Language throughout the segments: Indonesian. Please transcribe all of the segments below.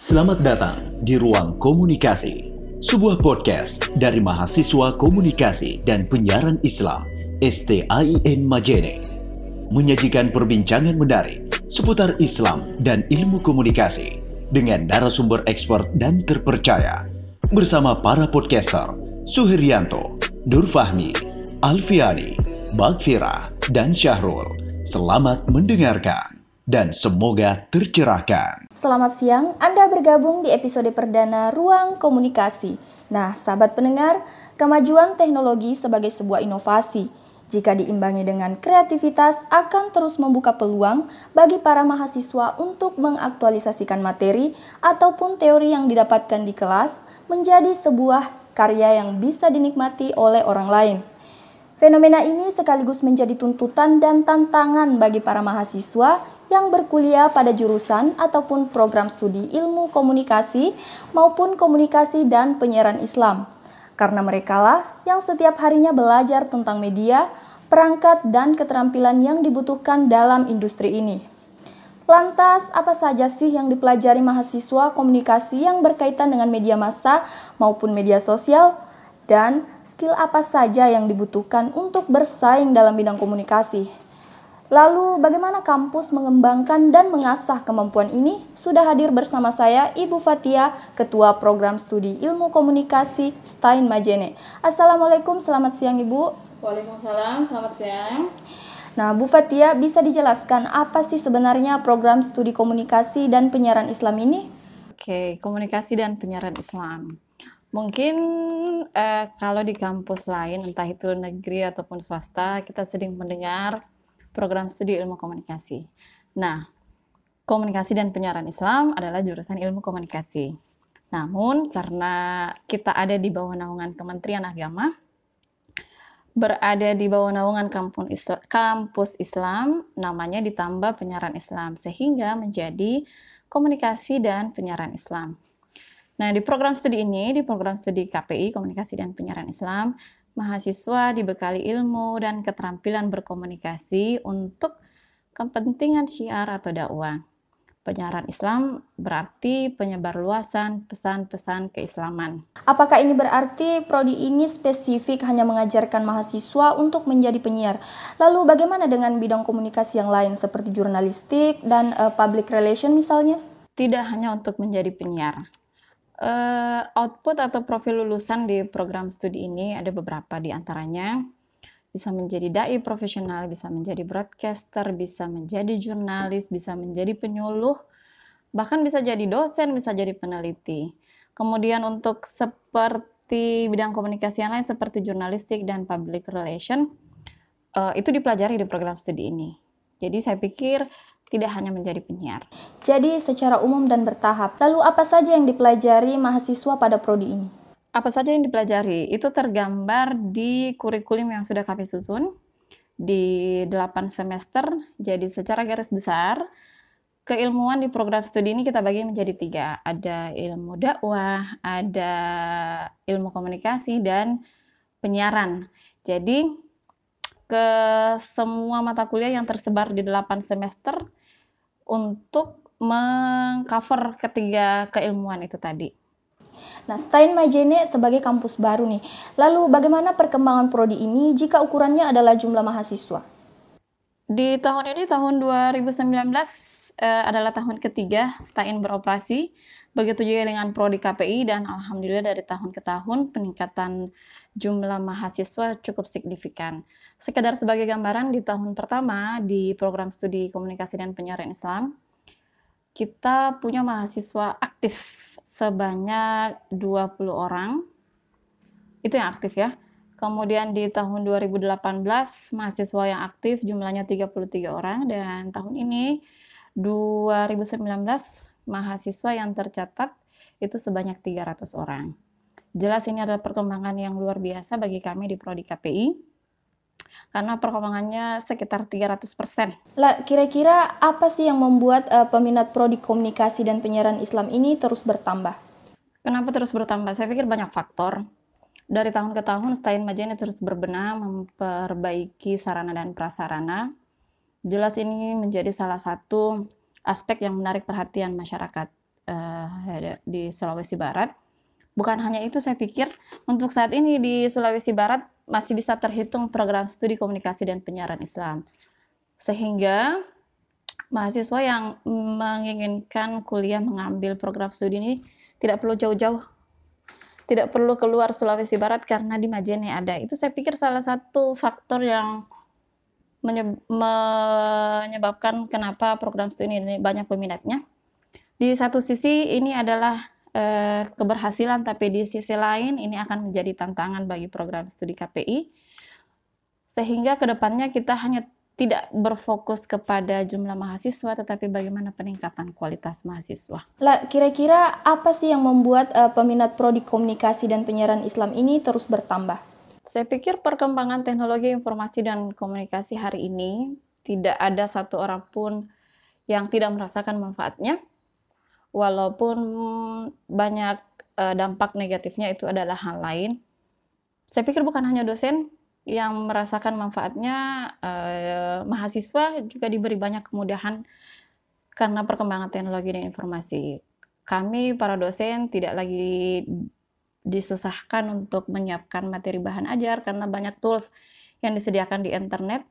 Selamat datang di Ruang Komunikasi, sebuah podcast dari mahasiswa komunikasi dan penyiaran Islam STAIN Majene. Menyajikan perbincangan menarik seputar Islam dan ilmu komunikasi dengan narasumber ekspor dan terpercaya bersama para podcaster Suhiryanto, Durfahmi, Alfiani, Bagfira, dan Syahrul. Selamat mendengarkan dan semoga tercerahkan. Selamat siang, Anda bergabung di episode perdana Ruang Komunikasi. Nah, sahabat pendengar, kemajuan teknologi sebagai sebuah inovasi jika diimbangi dengan kreativitas akan terus membuka peluang bagi para mahasiswa untuk mengaktualisasikan materi ataupun teori yang didapatkan di kelas menjadi sebuah karya yang bisa dinikmati oleh orang lain. Fenomena ini sekaligus menjadi tuntutan dan tantangan bagi para mahasiswa yang berkuliah pada jurusan ataupun program studi ilmu komunikasi maupun komunikasi dan penyiaran Islam. Karena merekalah yang setiap harinya belajar tentang media, perangkat, dan keterampilan yang dibutuhkan dalam industri ini. Lantas, apa saja sih yang dipelajari mahasiswa komunikasi yang berkaitan dengan media massa maupun media sosial? Dan skill apa saja yang dibutuhkan untuk bersaing dalam bidang komunikasi? Lalu bagaimana kampus mengembangkan dan mengasah kemampuan ini? Sudah hadir bersama saya Ibu Fatia, Ketua Program Studi Ilmu Komunikasi Stein Majene. Assalamualaikum, selamat siang Ibu. Waalaikumsalam, selamat siang. Nah, Bu Fatia, bisa dijelaskan apa sih sebenarnya program studi komunikasi dan penyiaran Islam ini? Oke, komunikasi dan penyiaran Islam. Mungkin eh, kalau di kampus lain, entah itu negeri ataupun swasta, kita sering mendengar program studi ilmu komunikasi. Nah, komunikasi dan penyiaran Islam adalah jurusan ilmu komunikasi. Namun karena kita ada di bawah naungan Kementerian Agama, berada di bawah naungan kampus Islam, namanya ditambah penyiaran Islam sehingga menjadi komunikasi dan penyiaran Islam. Nah, di program studi ini, di program studi KPI, Komunikasi dan Penyiaran Islam, mahasiswa dibekali ilmu dan keterampilan berkomunikasi untuk kepentingan syiar atau dakwah. Penyiaran Islam berarti penyebar luasan pesan-pesan keislaman. Apakah ini berarti prodi ini spesifik hanya mengajarkan mahasiswa untuk menjadi penyiar? Lalu bagaimana dengan bidang komunikasi yang lain seperti jurnalistik dan uh, public relation misalnya? Tidak hanya untuk menjadi penyiar uh, output atau profil lulusan di program studi ini ada beberapa di antaranya bisa menjadi dai profesional, bisa menjadi broadcaster, bisa menjadi jurnalis, bisa menjadi penyuluh, bahkan bisa jadi dosen, bisa jadi peneliti. Kemudian untuk seperti bidang komunikasi yang lain seperti jurnalistik dan public relation, uh, itu dipelajari di program studi ini. Jadi saya pikir tidak hanya menjadi penyiar. Jadi secara umum dan bertahap. Lalu apa saja yang dipelajari mahasiswa pada prodi ini? Apa saja yang dipelajari? Itu tergambar di kurikulum yang sudah kami susun di 8 semester. Jadi secara garis besar, keilmuan di program studi ini kita bagi menjadi tiga. Ada ilmu dakwah, ada ilmu komunikasi, dan penyiaran. Jadi ke semua mata kuliah yang tersebar di 8 semester untuk mengcover ketiga keilmuan itu tadi. Nah, Stein Majene sebagai kampus baru nih. Lalu bagaimana perkembangan prodi ini jika ukurannya adalah jumlah mahasiswa? Di tahun ini tahun 2019 eh, adalah tahun ketiga Stein beroperasi. Begitu juga dengan prodi KPI dan alhamdulillah dari tahun ke tahun peningkatan jumlah mahasiswa cukup signifikan. Sekedar sebagai gambaran di tahun pertama di program studi komunikasi dan penyiaran Islam, kita punya mahasiswa aktif sebanyak 20 orang. Itu yang aktif ya. Kemudian di tahun 2018 mahasiswa yang aktif jumlahnya 33 orang dan tahun ini 2019 mahasiswa yang tercatat itu sebanyak 300 orang. Jelas ini adalah perkembangan yang luar biasa bagi kami di Prodi KPI karena perkembangannya sekitar 300%. Lah, kira-kira apa sih yang membuat uh, peminat prodi komunikasi dan penyiaran Islam ini terus bertambah? Kenapa terus bertambah? Saya pikir banyak faktor. Dari tahun ke tahun, Stein Majene terus berbenah memperbaiki sarana dan prasarana. Jelas ini menjadi salah satu aspek yang menarik perhatian masyarakat. uh, di Sulawesi Barat. Bukan hanya itu, saya pikir untuk saat ini di Sulawesi Barat masih bisa terhitung program studi komunikasi dan penyiaran Islam. Sehingga mahasiswa yang menginginkan kuliah mengambil program studi ini tidak perlu jauh-jauh tidak perlu keluar Sulawesi Barat karena di Majene ada. Itu saya pikir salah satu faktor yang menyebabkan kenapa program studi ini banyak peminatnya. Di satu sisi ini adalah eh, keberhasilan, tapi di sisi lain ini akan menjadi tantangan bagi program studi KPI. Sehingga ke depannya kita hanya tidak berfokus kepada jumlah mahasiswa, tetapi bagaimana peningkatan kualitas mahasiswa. Lah, kira-kira apa sih yang membuat uh, peminat prodi komunikasi dan penyiaran Islam ini terus bertambah? Saya pikir perkembangan teknologi informasi dan komunikasi hari ini tidak ada satu orang pun yang tidak merasakan manfaatnya, walaupun banyak uh, dampak negatifnya itu adalah hal lain. Saya pikir bukan hanya dosen, yang merasakan manfaatnya eh, mahasiswa juga diberi banyak kemudahan karena perkembangan teknologi dan informasi. Kami para dosen tidak lagi disusahkan untuk menyiapkan materi bahan ajar karena banyak tools yang disediakan di internet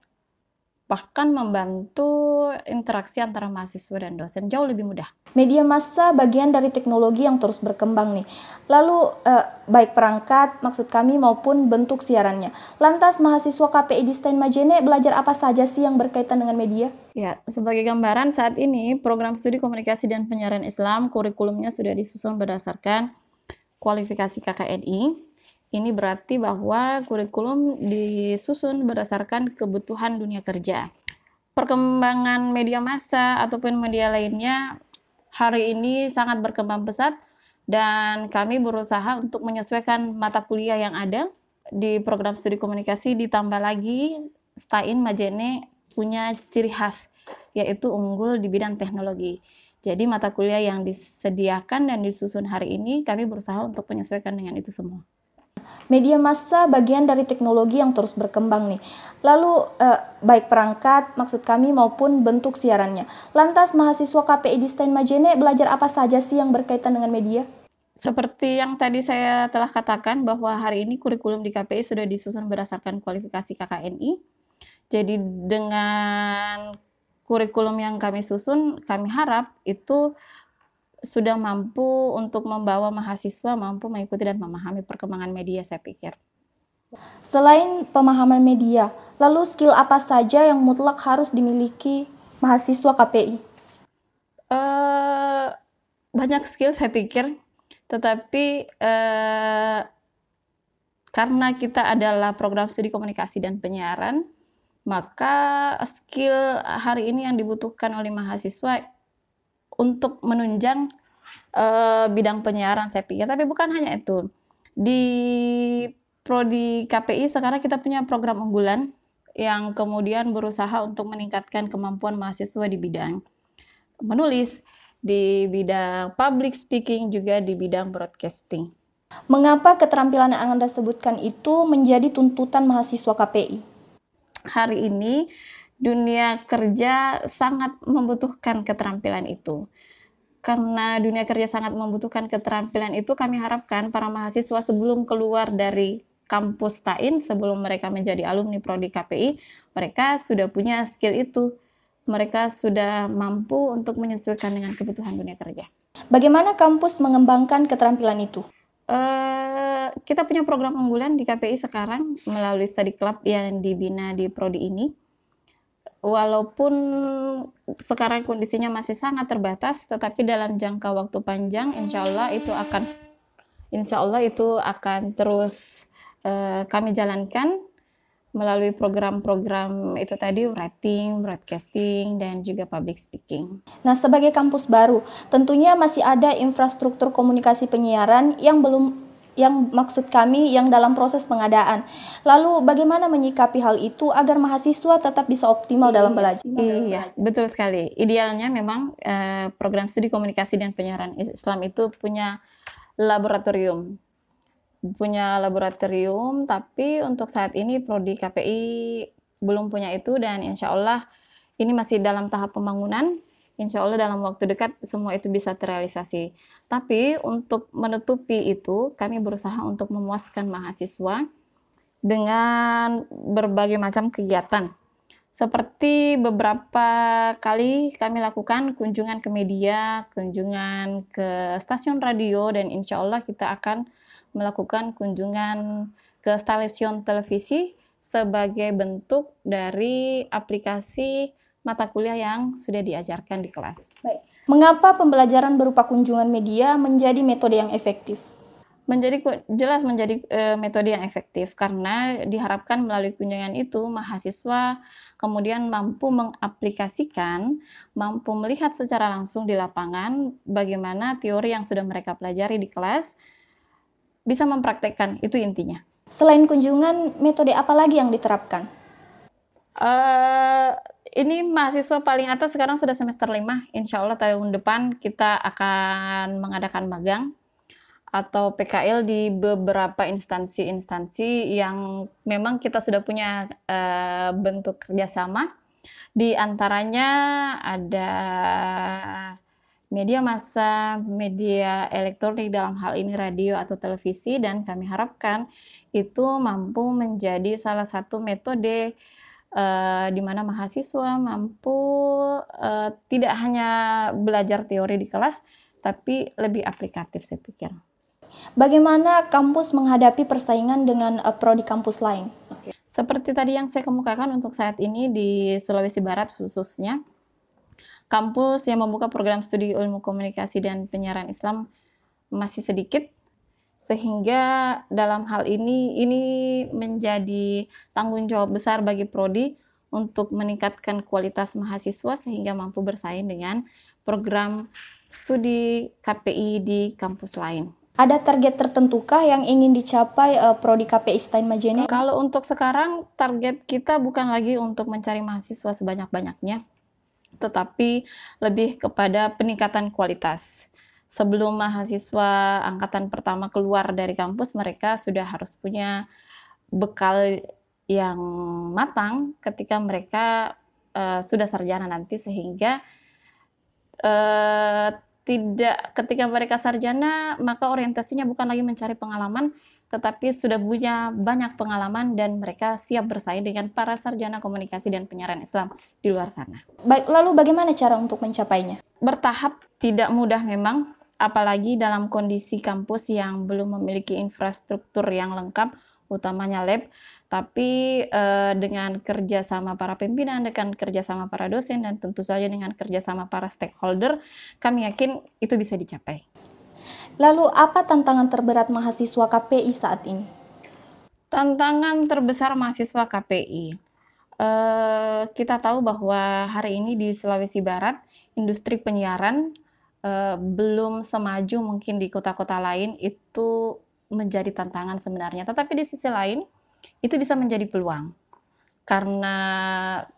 bahkan membantu interaksi antara mahasiswa dan dosen jauh lebih mudah. Media massa bagian dari teknologi yang terus berkembang nih. Lalu eh, baik perangkat, maksud kami maupun bentuk siarannya. Lantas mahasiswa KPI di Stein Majene belajar apa saja sih yang berkaitan dengan media? Ya, sebagai gambaran saat ini program studi komunikasi dan penyiaran Islam kurikulumnya sudah disusun berdasarkan kualifikasi KKNI ini berarti bahwa kurikulum disusun berdasarkan kebutuhan dunia kerja. Perkembangan media massa ataupun media lainnya hari ini sangat berkembang pesat dan kami berusaha untuk menyesuaikan mata kuliah yang ada di program studi komunikasi ditambah lagi Stain Majene punya ciri khas yaitu unggul di bidang teknologi. Jadi mata kuliah yang disediakan dan disusun hari ini kami berusaha untuk menyesuaikan dengan itu semua. Media massa bagian dari teknologi yang terus berkembang nih. Lalu eh, baik perangkat, maksud kami maupun bentuk siarannya. Lantas mahasiswa KPI di Stein Majene belajar apa saja sih yang berkaitan dengan media? Seperti yang tadi saya telah katakan bahwa hari ini kurikulum di KPI sudah disusun berdasarkan kualifikasi KKNI. Jadi dengan kurikulum yang kami susun, kami harap itu sudah mampu untuk membawa mahasiswa mampu mengikuti dan memahami perkembangan media saya pikir. Selain pemahaman media, lalu skill apa saja yang mutlak harus dimiliki mahasiswa KPI? Uh, eh, banyak skill saya pikir, tetapi uh, karena kita adalah program studi komunikasi dan penyiaran, maka skill hari ini yang dibutuhkan oleh mahasiswa untuk menunjang uh, bidang penyiaran saya pikir. Tapi bukan hanya itu. Di prodi KPI sekarang kita punya program unggulan yang kemudian berusaha untuk meningkatkan kemampuan mahasiswa di bidang menulis, di bidang public speaking, juga di bidang broadcasting. Mengapa keterampilan yang Anda sebutkan itu menjadi tuntutan mahasiswa KPI? Hari ini dunia kerja sangat membutuhkan keterampilan itu. Karena dunia kerja sangat membutuhkan keterampilan itu, kami harapkan para mahasiswa sebelum keluar dari kampus TAIN, sebelum mereka menjadi alumni Prodi KPI, mereka sudah punya skill itu. Mereka sudah mampu untuk menyesuaikan dengan kebutuhan dunia kerja. Bagaimana kampus mengembangkan keterampilan itu? Uh, kita punya program unggulan di KPI sekarang melalui study club yang dibina di prodi ini walaupun sekarang kondisinya masih sangat terbatas, tetapi dalam jangka waktu panjang, insya Allah itu akan, insya Allah itu akan terus uh, kami jalankan melalui program-program itu tadi writing, broadcasting, dan juga public speaking. Nah, sebagai kampus baru, tentunya masih ada infrastruktur komunikasi penyiaran yang belum yang maksud kami yang dalam proses pengadaan. Lalu bagaimana menyikapi hal itu agar mahasiswa tetap bisa optimal iya, dalam belajar? Iya, betul sekali. Idealnya memang eh, program studi komunikasi dan penyiaran Islam itu punya laboratorium. Punya laboratorium, tapi untuk saat ini prodi KPI belum punya itu dan insya Allah ini masih dalam tahap pembangunan. Insya Allah dalam waktu dekat semua itu bisa terrealisasi. Tapi untuk menutupi itu, kami berusaha untuk memuaskan mahasiswa dengan berbagai macam kegiatan. Seperti beberapa kali kami lakukan kunjungan ke media, kunjungan ke stasiun radio, dan insya Allah kita akan melakukan kunjungan ke stasiun televisi sebagai bentuk dari aplikasi mata kuliah yang sudah diajarkan di kelas. Baik. Mengapa pembelajaran berupa kunjungan media menjadi metode yang efektif? menjadi jelas menjadi e, metode yang efektif karena diharapkan melalui kunjungan itu mahasiswa kemudian mampu mengaplikasikan, mampu melihat secara langsung di lapangan bagaimana teori yang sudah mereka pelajari di kelas bisa mempraktekkan itu intinya. Selain kunjungan, metode apa lagi yang diterapkan? Uh, ini mahasiswa paling atas sekarang sudah semester 5. Insya Allah tahun depan kita akan mengadakan magang atau PKL di beberapa instansi-instansi yang memang kita sudah punya uh, bentuk kerjasama. Di antaranya ada media massa, media elektronik dalam hal ini radio atau televisi dan kami harapkan itu mampu menjadi salah satu metode di mana mahasiswa mampu uh, tidak hanya belajar teori di kelas tapi lebih aplikatif saya pikir. Bagaimana kampus menghadapi persaingan dengan uh, prodi kampus lain? Seperti tadi yang saya kemukakan untuk saat ini di Sulawesi Barat khususnya, kampus yang membuka program studi ilmu komunikasi dan penyiaran Islam masih sedikit sehingga dalam hal ini ini menjadi tanggung jawab besar bagi prodi untuk meningkatkan kualitas mahasiswa sehingga mampu bersaing dengan program studi KPI di kampus lain. Ada target tertentukah yang ingin dicapai uh, prodi KPI Stein Majene? Kalau untuk sekarang target kita bukan lagi untuk mencari mahasiswa sebanyak-banyaknya, tetapi lebih kepada peningkatan kualitas. Sebelum mahasiswa angkatan pertama keluar dari kampus, mereka sudah harus punya bekal yang matang ketika mereka uh, sudah sarjana nanti sehingga uh, tidak ketika mereka sarjana maka orientasinya bukan lagi mencari pengalaman tetapi sudah punya banyak pengalaman dan mereka siap bersaing dengan para sarjana komunikasi dan penyiaran Islam di luar sana. Baik, lalu bagaimana cara untuk mencapainya? Bertahap tidak mudah memang, apalagi dalam kondisi kampus yang belum memiliki infrastruktur yang lengkap, utamanya lab tapi uh, dengan kerjasama para pimpinan, dengan kerjasama para dosen, dan tentu saja dengan kerjasama para stakeholder, kami yakin itu bisa dicapai. Lalu apa tantangan terberat mahasiswa KPI saat ini? Tantangan terbesar mahasiswa KPI. Eh, kita tahu bahwa hari ini di Sulawesi Barat, industri penyiaran uh, belum semaju mungkin di kota-kota lain, itu menjadi tantangan sebenarnya. Tetapi di sisi lain, itu bisa menjadi peluang. Karena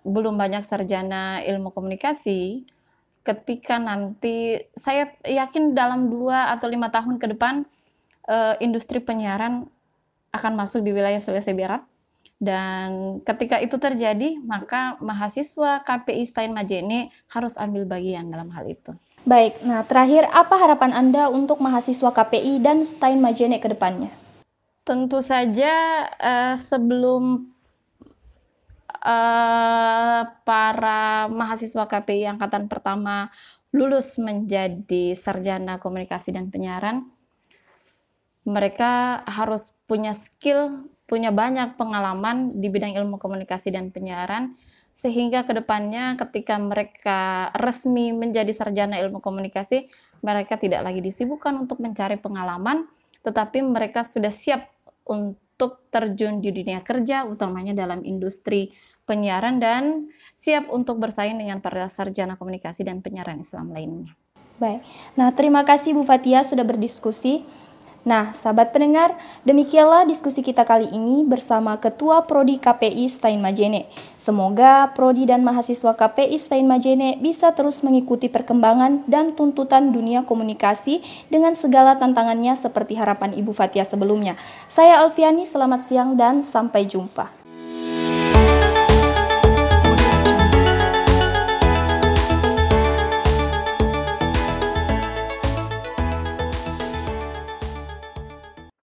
belum banyak sarjana ilmu komunikasi, ketika nanti saya yakin dalam dua atau lima tahun ke depan uh, industri penyiaran akan masuk di wilayah Sulawesi Barat dan ketika itu terjadi maka mahasiswa KPI Stein Majene harus ambil bagian dalam hal itu. Baik, nah terakhir apa harapan Anda untuk mahasiswa KPI dan Stein Majene ke depannya? Tentu saja uh, sebelum uh, para mahasiswa KPI angkatan pertama lulus menjadi sarjana komunikasi dan penyiaran, mereka harus punya skill, punya banyak pengalaman di bidang ilmu komunikasi dan penyiaran, sehingga ke depannya ketika mereka resmi menjadi sarjana ilmu komunikasi, mereka tidak lagi disibukkan untuk mencari pengalaman, tetapi mereka sudah siap untuk terjun di dunia kerja, utamanya dalam industri penyiaran dan siap untuk bersaing dengan para sarjana komunikasi dan penyiaran Islam lainnya. Baik, nah terima kasih Bu Fatia sudah berdiskusi. Nah, sahabat pendengar, demikianlah diskusi kita kali ini bersama Ketua Prodi KPI Stein Majene. Semoga Prodi dan mahasiswa KPI Stein Majene bisa terus mengikuti perkembangan dan tuntutan dunia komunikasi dengan segala tantangannya seperti harapan Ibu Fatia sebelumnya. Saya Alfiani, selamat siang dan sampai jumpa.